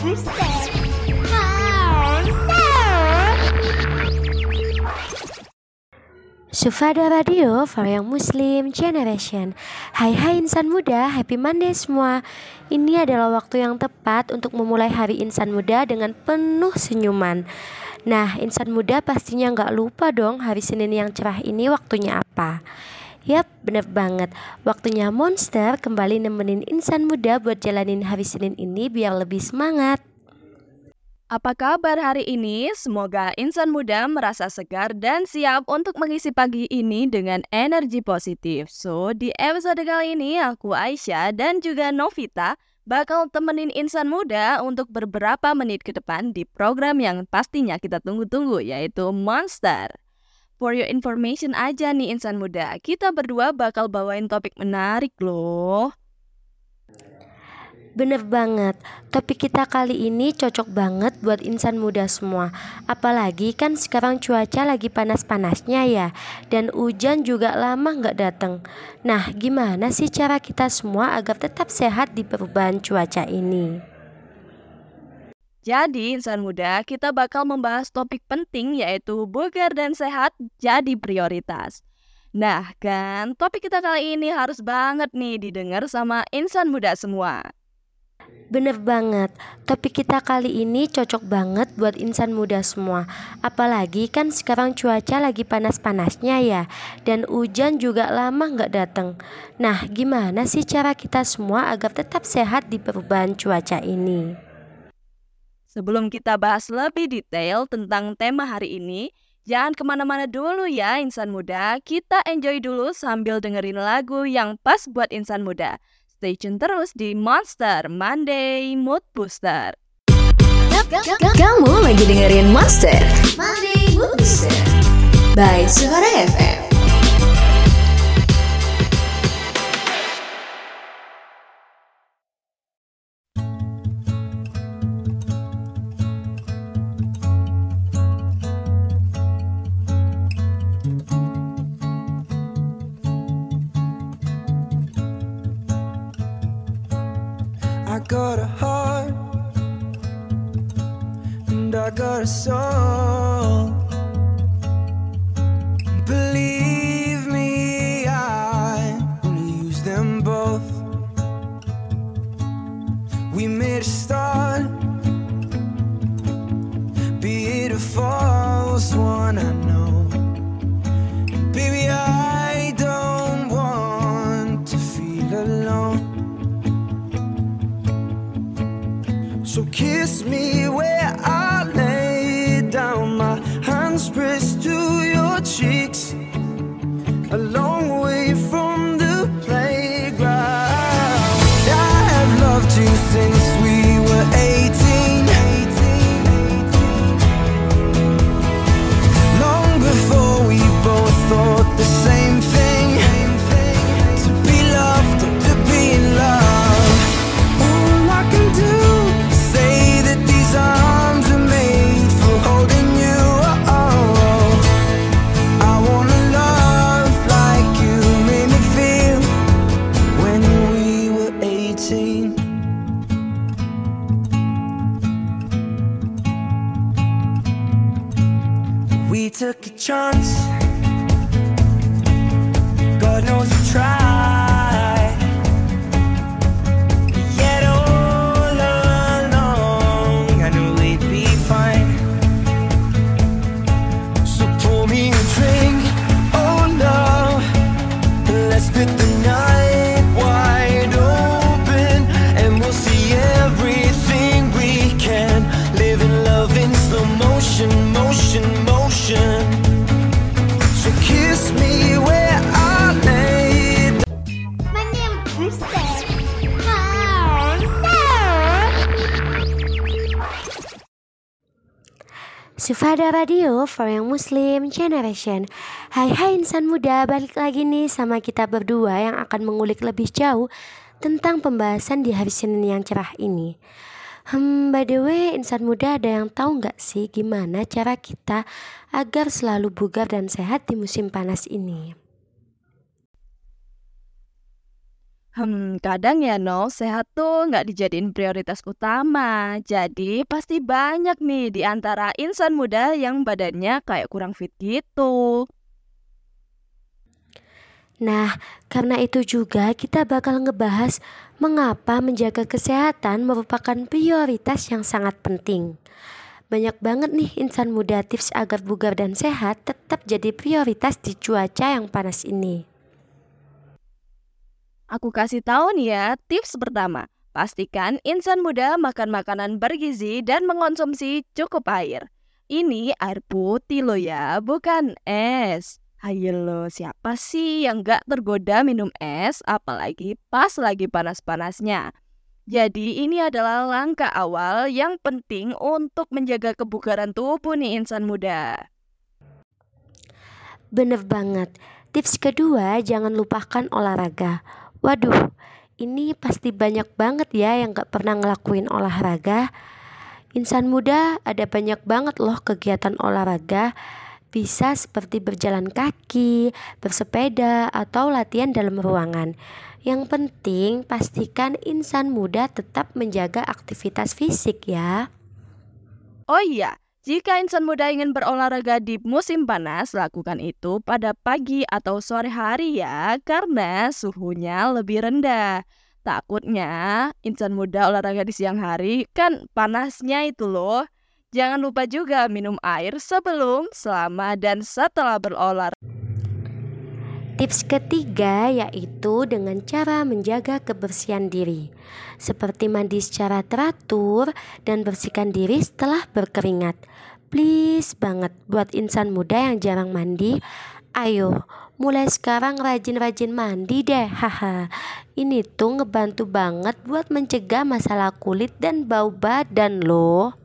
Sufada Radio for Young Muslim Generation. Hai hai insan muda, happy Monday semua. Ini adalah waktu yang tepat untuk memulai hari insan muda dengan penuh senyuman. Nah, insan muda pastinya nggak lupa dong hari Senin yang cerah ini waktunya apa Yap, bener banget Waktunya Monster kembali nemenin insan muda buat jalanin hari Senin ini biar lebih semangat apa kabar hari ini? Semoga insan muda merasa segar dan siap untuk mengisi pagi ini dengan energi positif. So, di episode kali ini aku Aisyah dan juga Novita bakal temenin insan muda untuk beberapa menit ke depan di program yang pastinya kita tunggu-tunggu yaitu Monster. For your information aja nih insan muda, kita berdua bakal bawain topik menarik loh. Bener banget, topik kita kali ini cocok banget buat insan muda semua. Apalagi kan sekarang cuaca lagi panas-panasnya ya. Dan hujan juga lama nggak datang Nah gimana sih cara kita semua agar tetap sehat di perubahan cuaca ini? Jadi insan muda kita bakal membahas topik penting yaitu bugar dan sehat jadi prioritas. Nah kan topik kita kali ini harus banget nih didengar sama insan muda semua. Bener banget, topik kita kali ini cocok banget buat insan muda semua. Apalagi kan sekarang cuaca lagi panas-panasnya ya Dan hujan juga lama nggak datang Nah gimana sih cara kita semua agar tetap sehat di perubahan cuaca ini? Sebelum kita bahas lebih detail tentang tema hari ini Jangan ke mana-mana dulu ya insan muda Kita enjoy dulu sambil dengerin lagu yang pas buat insan muda Stay tune terus di Monster Monday Mood Booster. Kamu lagi dengerin Monster Monday Mood Booster by Suara FM. And Sufada Radio for Young Muslim Generation Hai hai insan muda, balik lagi nih sama kita berdua yang akan mengulik lebih jauh tentang pembahasan di hari Senin yang cerah ini Hmm, by the way, insan muda ada yang tahu nggak sih gimana cara kita agar selalu bugar dan sehat di musim panas ini? Hmm, kadang ya no, sehat tuh nggak dijadiin prioritas utama. Jadi pasti banyak nih di antara insan muda yang badannya kayak kurang fit gitu. Nah, karena itu juga kita bakal ngebahas mengapa menjaga kesehatan merupakan prioritas yang sangat penting. Banyak banget nih insan muda tips agar bugar dan sehat tetap jadi prioritas di cuaca yang panas ini. Aku kasih tahu nih ya, tips pertama. Pastikan insan muda makan makanan bergizi dan mengonsumsi cukup air. Ini air putih loh ya, bukan es. Ayo lo, siapa sih yang gak tergoda minum es, apalagi pas lagi panas-panasnya? Jadi ini adalah langkah awal yang penting untuk menjaga kebugaran tubuh nih insan muda. Bener banget. Tips kedua, jangan lupakan olahraga. Waduh, ini pasti banyak banget ya yang gak pernah ngelakuin olahraga. Insan muda ada banyak banget loh kegiatan olahraga. Bisa seperti berjalan kaki, bersepeda, atau latihan dalam ruangan. Yang penting pastikan insan muda tetap menjaga aktivitas fisik ya. Oh iya, jika insan muda ingin berolahraga di musim panas, lakukan itu pada pagi atau sore hari ya, karena suhunya lebih rendah. Takutnya insan muda olahraga di siang hari kan panasnya itu loh. Jangan lupa juga minum air sebelum, selama, dan setelah berolahraga. Tips ketiga yaitu dengan cara menjaga kebersihan diri, seperti mandi secara teratur dan bersihkan diri setelah berkeringat. Please banget buat insan muda yang jarang mandi, ayo mulai sekarang rajin-rajin mandi deh. Haha. Ini tuh ngebantu banget buat mencegah masalah kulit dan bau badan loh.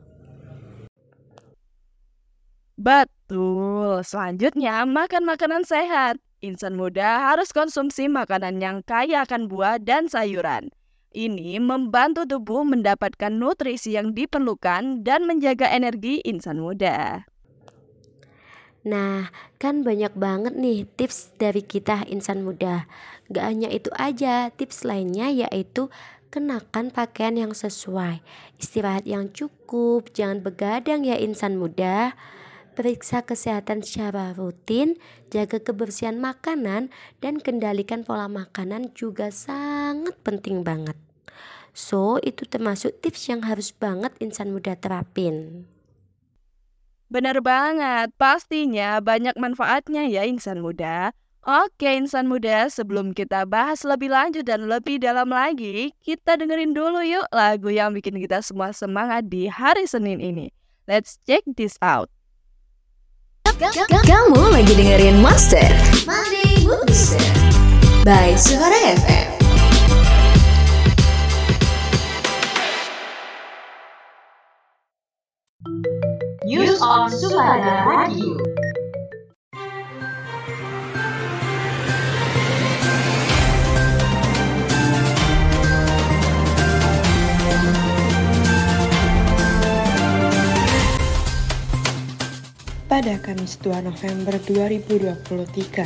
Betul. Selanjutnya, makan makanan sehat. Insan muda harus konsumsi makanan yang kaya akan buah dan sayuran. Ini membantu tubuh mendapatkan nutrisi yang diperlukan dan menjaga energi insan muda. Nah, kan banyak banget nih tips dari kita insan muda. Gak hanya itu aja, tips lainnya yaitu kenakan pakaian yang sesuai, istirahat yang cukup, jangan begadang ya insan muda periksa kesehatan secara rutin, jaga kebersihan makanan, dan kendalikan pola makanan juga sangat penting banget. So, itu termasuk tips yang harus banget insan muda terapin. Benar banget, pastinya banyak manfaatnya ya insan muda. Oke insan muda, sebelum kita bahas lebih lanjut dan lebih dalam lagi, kita dengerin dulu yuk lagu yang bikin kita semua semangat di hari Senin ini. Let's check this out. Kamu lagi dengerin Monster Monday by Suara FM. News on Suara Radio. Pada Kamis 2 November 2023,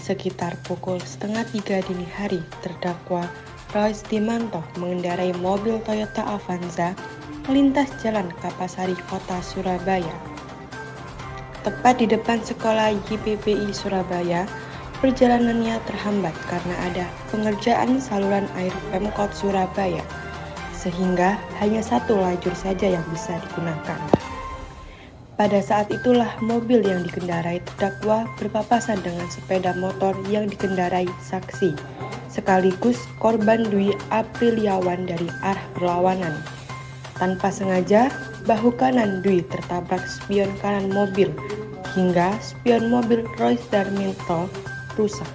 sekitar pukul setengah tiga dini hari, terdakwa Royce Dimanto mengendarai mobil Toyota Avanza melintas jalan Kapasari, Kota Surabaya. Tepat di depan sekolah YPPI Surabaya, perjalanannya terhambat karena ada pengerjaan saluran air Pemkot Surabaya, sehingga hanya satu lajur saja yang bisa digunakan. Pada saat itulah mobil yang dikendarai terdakwa berpapasan dengan sepeda motor yang dikendarai saksi, sekaligus korban Dwi Apriliawan dari arah berlawanan. Tanpa sengaja, bahu kanan Dwi tertabrak spion kanan mobil, hingga spion mobil Royce Darminto rusak.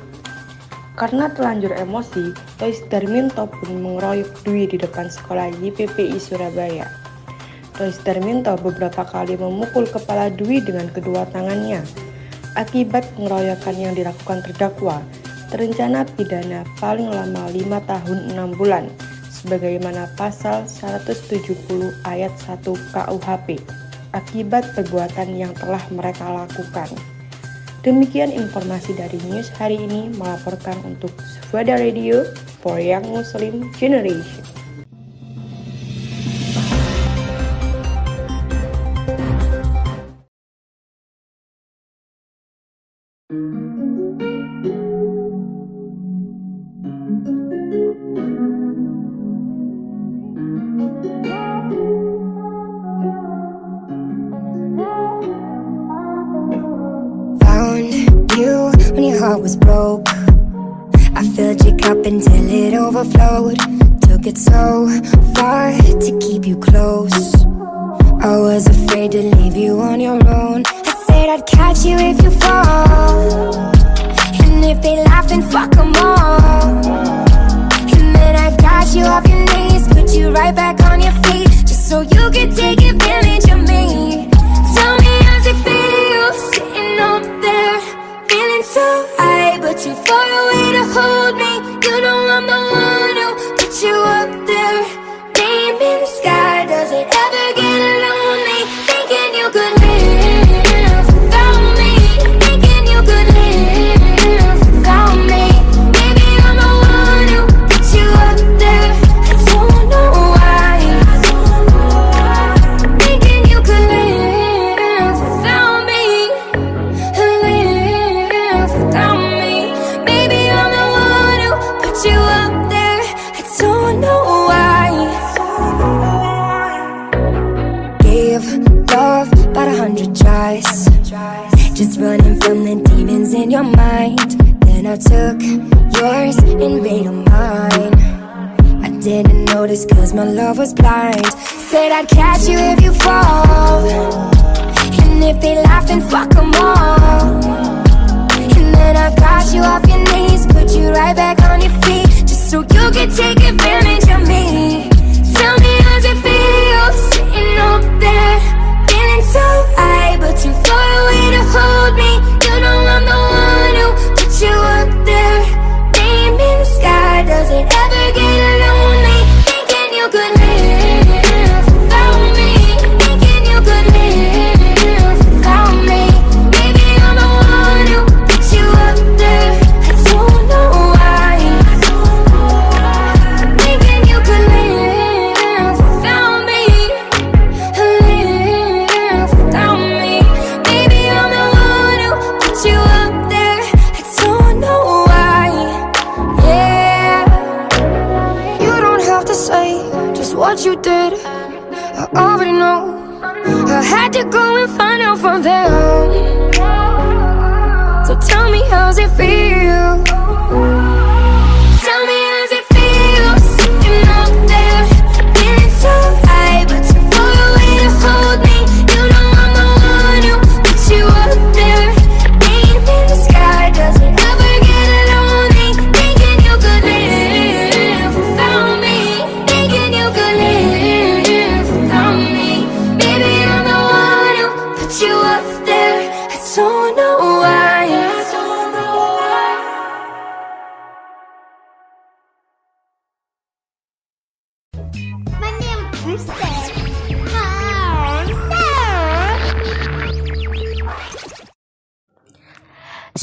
Karena terlanjur emosi, Royce Darminto pun mengeroyok Dwi di depan sekolah YPPI Surabaya. Rois Darminto beberapa kali memukul kepala Dwi dengan kedua tangannya. Akibat pengeroyokan yang dilakukan terdakwa, terencana pidana paling lama 5 tahun 6 bulan, sebagaimana pasal 170 ayat 1 KUHP, akibat perbuatan yang telah mereka lakukan. Demikian informasi dari news hari ini melaporkan untuk Swada Radio for Young Muslim Generation.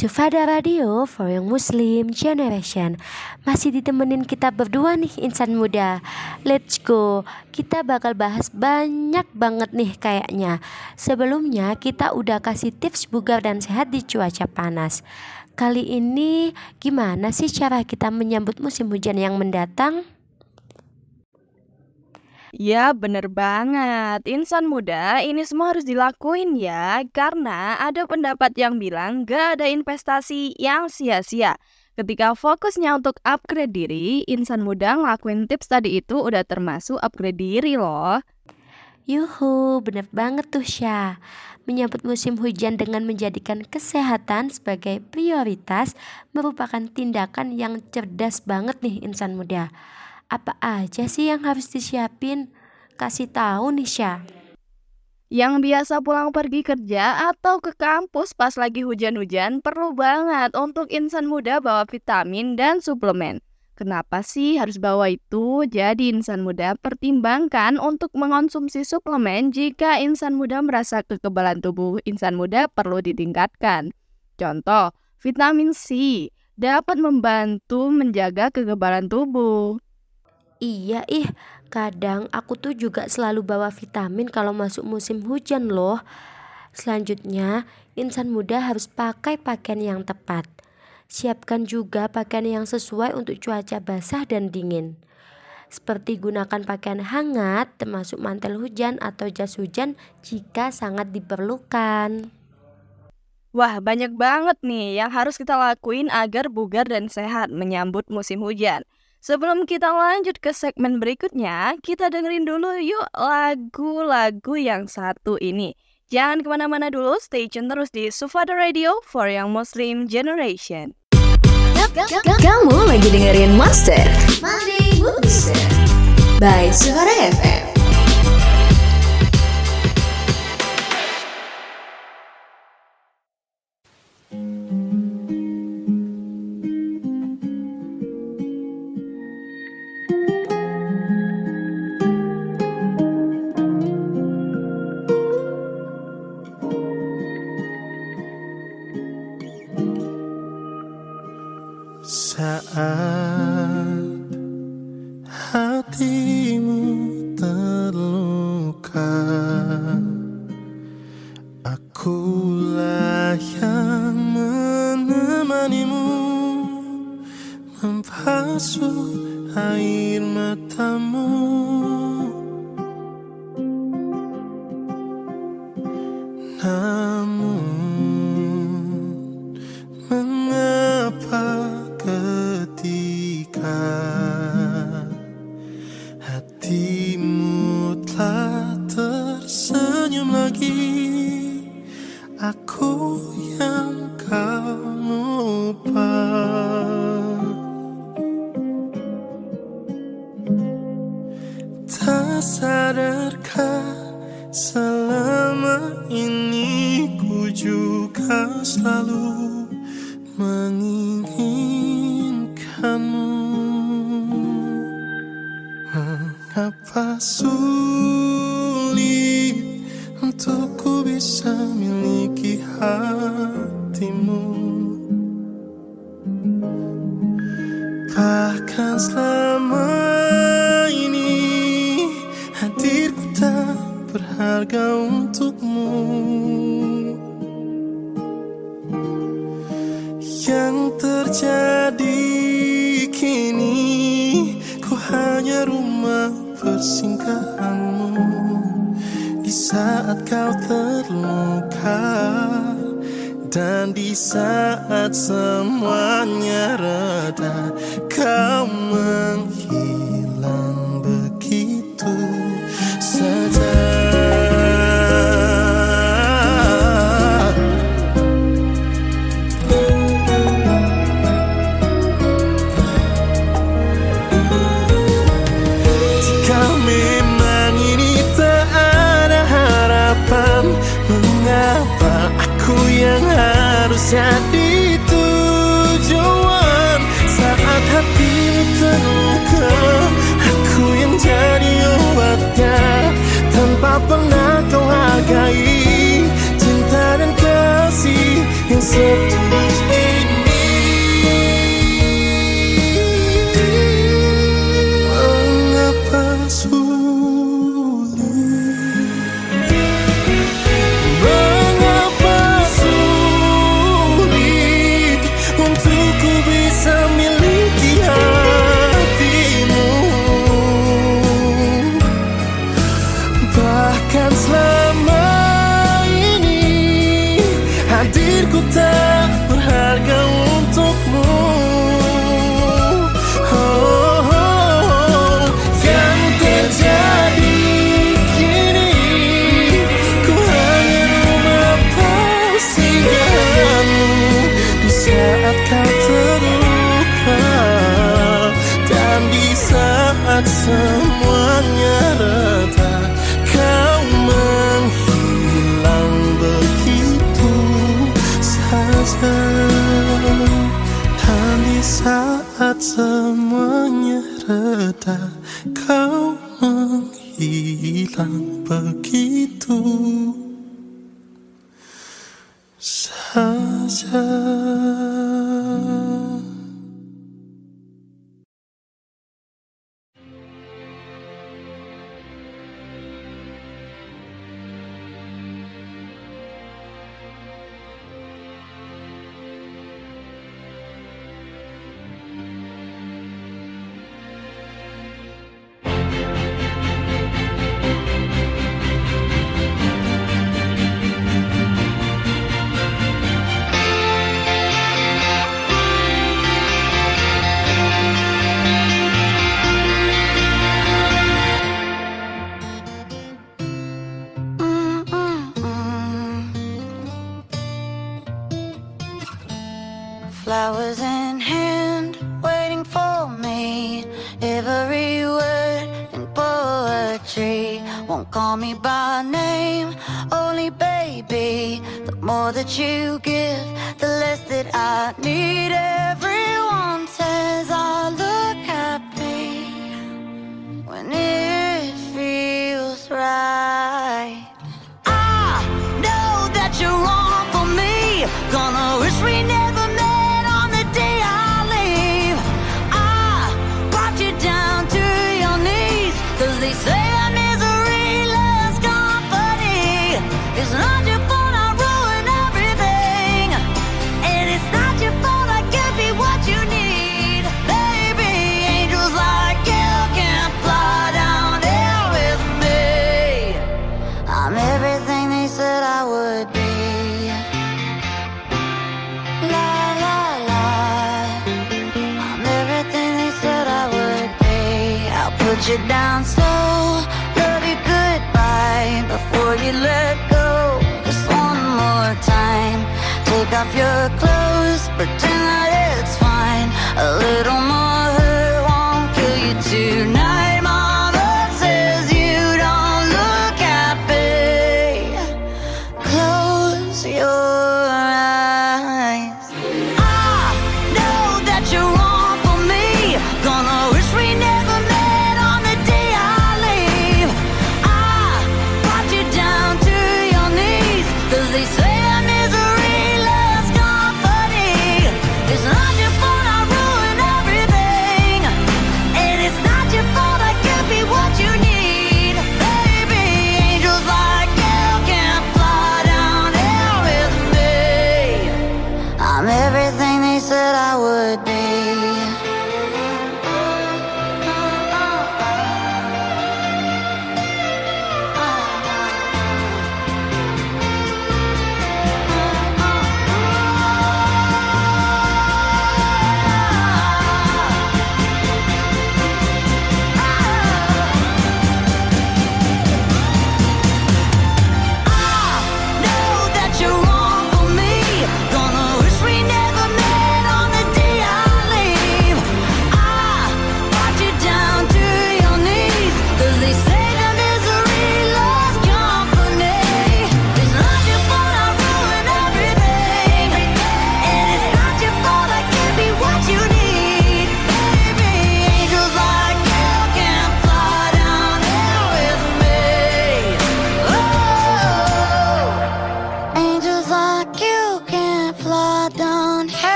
Sufada Radio for Young Muslim Generation. Masih ditemenin kita berdua nih insan muda. Let's go. Kita bakal bahas banyak banget nih kayaknya. Sebelumnya kita udah kasih tips bugar dan sehat di cuaca panas. Kali ini gimana sih cara kita menyambut musim hujan yang mendatang? Ya bener banget, insan muda ini semua harus dilakuin ya Karena ada pendapat yang bilang gak ada investasi yang sia-sia Ketika fokusnya untuk upgrade diri, insan muda ngelakuin tips tadi itu udah termasuk upgrade diri loh Yuhu, bener banget tuh Syah. Menyambut musim hujan dengan menjadikan kesehatan sebagai prioritas merupakan tindakan yang cerdas banget nih insan muda apa aja sih yang harus disiapin? Kasih tahu Nisha. Yang biasa pulang pergi kerja atau ke kampus pas lagi hujan-hujan perlu banget untuk insan muda bawa vitamin dan suplemen. Kenapa sih harus bawa itu? Jadi insan muda pertimbangkan untuk mengonsumsi suplemen jika insan muda merasa kekebalan tubuh insan muda perlu ditingkatkan. Contoh, vitamin C dapat membantu menjaga kekebalan tubuh. Iya ih, kadang aku tuh juga selalu bawa vitamin kalau masuk musim hujan loh. Selanjutnya, insan muda harus pakai pakaian yang tepat. Siapkan juga pakaian yang sesuai untuk cuaca basah dan dingin. Seperti gunakan pakaian hangat termasuk mantel hujan atau jas hujan jika sangat diperlukan. Wah, banyak banget nih yang harus kita lakuin agar bugar dan sehat menyambut musim hujan. Sebelum kita lanjut ke segmen berikutnya, kita dengerin dulu yuk lagu-lagu yang satu ini. Jangan ke mana-mana dulu, stay tune terus di Sufada Radio for Young Muslim Generation. Kamu lagi dengerin Monster by Suara FM. Saat air matamu untukmu. Yang terjadi kini Ku hanya rumah persinggahanmu Di saat kau terluka Dan di saat semuanya reda Kau menghilang jadi tujuan Saat hatimu terluka Aku yang jadi obatnya Tanpa pernah kau hargai Cinta dan kasih yang setulus menghilang begitu. Saja that you give, the less that I need. Everyone says I look happy when it feels right. I know that you're wrong for me. Gonna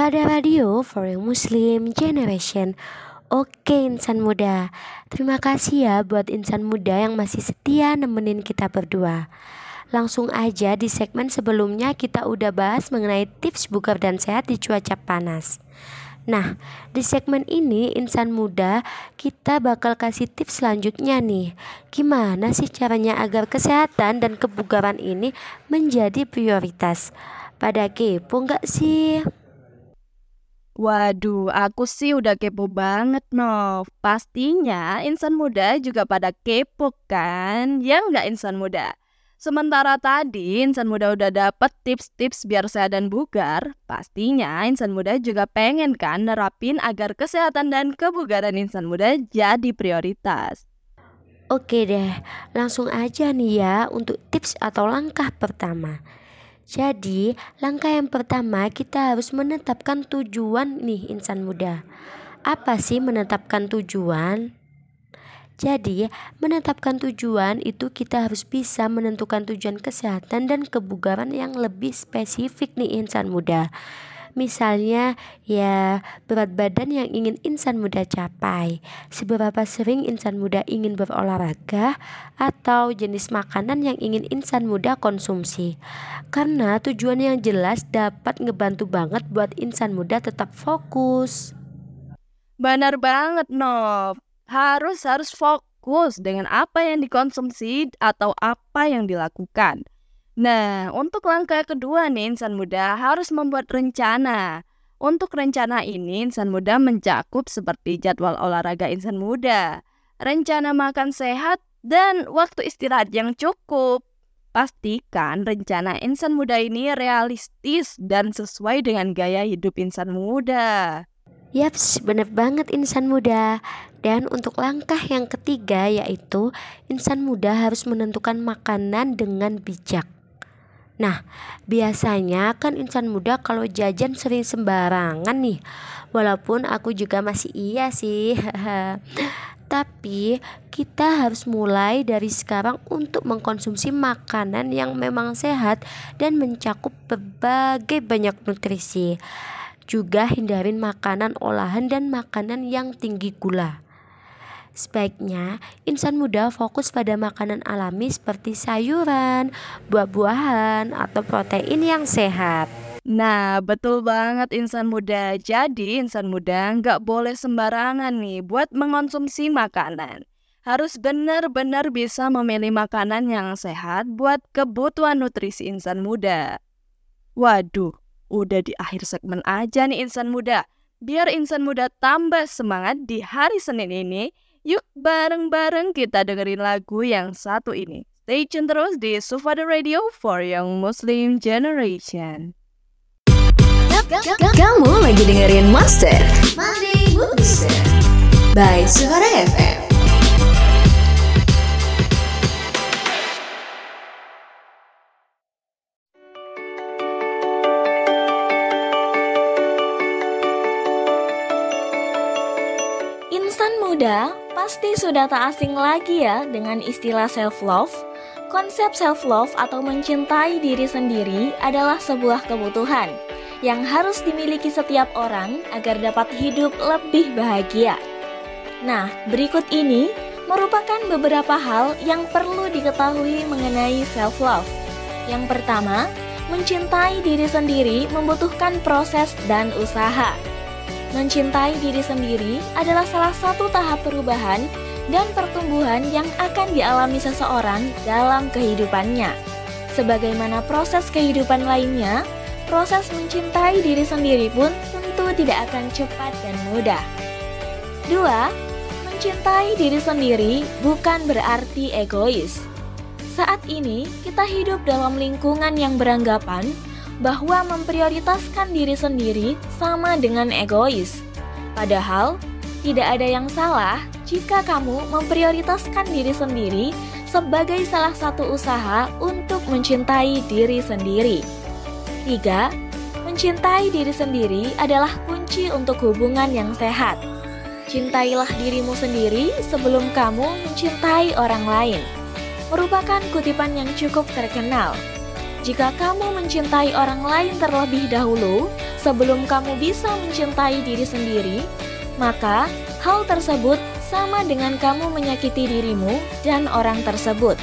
Sufada Radio for a Muslim Generation Oke insan muda Terima kasih ya buat insan muda yang masih setia nemenin kita berdua Langsung aja di segmen sebelumnya kita udah bahas mengenai tips bugar dan sehat di cuaca panas Nah, di segmen ini insan muda kita bakal kasih tips selanjutnya nih. Gimana sih caranya agar kesehatan dan kebugaran ini menjadi prioritas? Pada kepo nggak sih? Waduh, aku sih udah kepo banget, Nov. Pastinya insan muda juga pada kepo kan? Ya nggak insan muda? Sementara tadi insan muda udah dapet tips-tips biar sehat dan bugar, pastinya insan muda juga pengen kan nerapin agar kesehatan dan kebugaran insan muda jadi prioritas. Oke deh, langsung aja nih ya untuk tips atau langkah pertama. Jadi, langkah yang pertama kita harus menetapkan tujuan nih insan muda. Apa sih menetapkan tujuan? Jadi, menetapkan tujuan itu kita harus bisa menentukan tujuan kesehatan dan kebugaran yang lebih spesifik nih insan muda. Misalnya, ya berat badan yang ingin insan muda capai, seberapa sering insan muda ingin berolahraga, atau jenis makanan yang ingin insan muda konsumsi. Karena tujuan yang jelas dapat ngebantu banget buat insan muda tetap fokus. Benar banget, Nov. Harus harus fokus dengan apa yang dikonsumsi atau apa yang dilakukan. Nah, untuk langkah kedua nih, insan muda harus membuat rencana. Untuk rencana ini, insan muda mencakup seperti jadwal olahraga insan muda, rencana makan sehat, dan waktu istirahat yang cukup. Pastikan rencana insan muda ini realistis dan sesuai dengan gaya hidup insan muda. Yaps, bener banget insan muda. Dan untuk langkah yang ketiga yaitu insan muda harus menentukan makanan dengan bijak. Nah, biasanya kan insan muda kalau jajan sering sembarangan nih. Walaupun aku juga masih iya sih. Tapi kita harus mulai dari sekarang untuk mengkonsumsi makanan yang memang sehat dan mencakup berbagai banyak nutrisi. Juga hindarin makanan olahan dan makanan yang tinggi gula. Sebaiknya insan muda fokus pada makanan alami seperti sayuran, buah-buahan, atau protein yang sehat. Nah, betul banget insan muda. Jadi, insan muda nggak boleh sembarangan nih buat mengonsumsi makanan. Harus benar-benar bisa memilih makanan yang sehat buat kebutuhan nutrisi insan muda. Waduh, udah di akhir segmen aja nih insan muda. Biar insan muda tambah semangat di hari Senin ini, Yuk bareng-bareng kita dengerin lagu yang satu ini. Stay tune terus di Sufada Radio for Young Muslim Generation. Kamu lagi dengerin Master Monday by Suara FM. Insan muda pasti sudah tak asing lagi ya dengan istilah self-love. Konsep self-love atau mencintai diri sendiri adalah sebuah kebutuhan yang harus dimiliki setiap orang agar dapat hidup lebih bahagia. Nah, berikut ini merupakan beberapa hal yang perlu diketahui mengenai self-love. Yang pertama, mencintai diri sendiri membutuhkan proses dan usaha. Mencintai diri sendiri adalah salah satu tahap perubahan dan pertumbuhan yang akan dialami seseorang dalam kehidupannya. Sebagaimana proses kehidupan lainnya, proses mencintai diri sendiri pun tentu tidak akan cepat dan mudah. Dua, mencintai diri sendiri bukan berarti egois. Saat ini, kita hidup dalam lingkungan yang beranggapan bahwa memprioritaskan diri sendiri sama dengan egois. Padahal, tidak ada yang salah jika kamu memprioritaskan diri sendiri sebagai salah satu usaha untuk mencintai diri sendiri. 3. Mencintai diri sendiri adalah kunci untuk hubungan yang sehat. Cintailah dirimu sendiri sebelum kamu mencintai orang lain. Merupakan kutipan yang cukup terkenal jika kamu mencintai orang lain terlebih dahulu sebelum kamu bisa mencintai diri sendiri, maka hal tersebut sama dengan kamu menyakiti dirimu dan orang tersebut.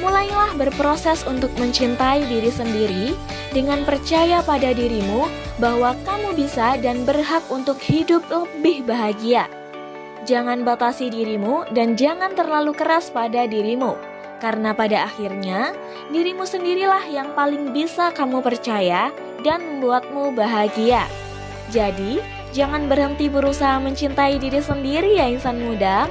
Mulailah berproses untuk mencintai diri sendiri dengan percaya pada dirimu bahwa kamu bisa dan berhak untuk hidup lebih bahagia. Jangan batasi dirimu dan jangan terlalu keras pada dirimu karena pada akhirnya, dirimu sendirilah yang paling bisa kamu percaya dan membuatmu bahagia. Jadi, jangan berhenti berusaha mencintai diri sendiri ya insan muda.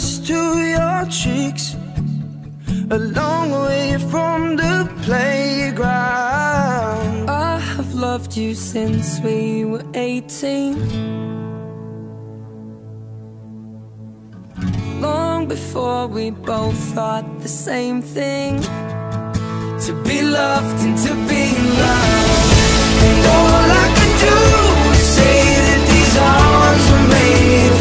Pressed to your cheeks, a long way from the playground. I have loved you since we were 18. Long before we both thought the same thing. To be loved and to be loved. And all I could do is say that these arms were made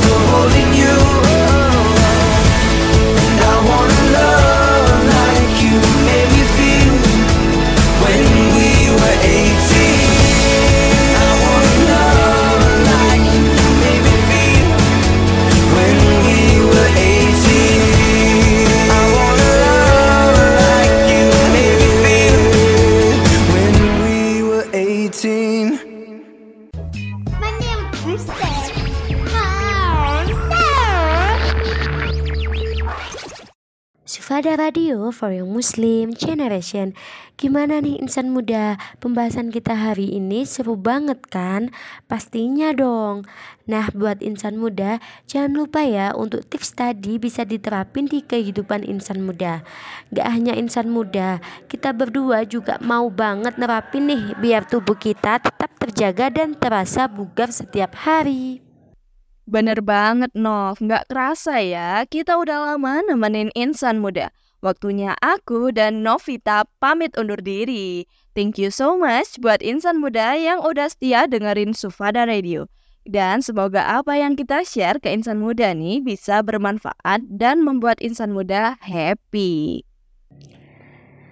Sufada Radio for Young Muslim Generation. Gimana nih insan muda? Pembahasan kita hari ini seru banget kan? Pastinya dong. Nah buat insan muda Jangan lupa ya untuk tips tadi bisa diterapin di kehidupan insan muda. Gak hanya insan muda Kita berdua juga mau banget nerapin nih Biar tubuh kita tetap terjaga dan terasa bugar setiap hari Bener banget, Nov. Nggak kerasa ya, kita udah lama nemenin insan muda. Waktunya aku dan Novita pamit undur diri. Thank you so much buat insan muda yang udah setia dengerin Sufada Radio. Dan semoga apa yang kita share ke insan muda nih bisa bermanfaat dan membuat insan muda happy.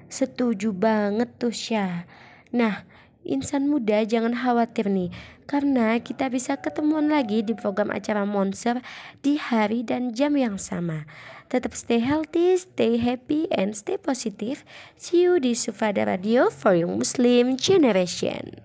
Setuju banget tuh Syah Nah insan muda jangan khawatir nih. Karena kita bisa ketemuan lagi di program acara Monster Di hari dan jam yang sama. Tetap stay healthy, stay happy, and stay positive. See you di Sufada Radio for Young Muslim Generation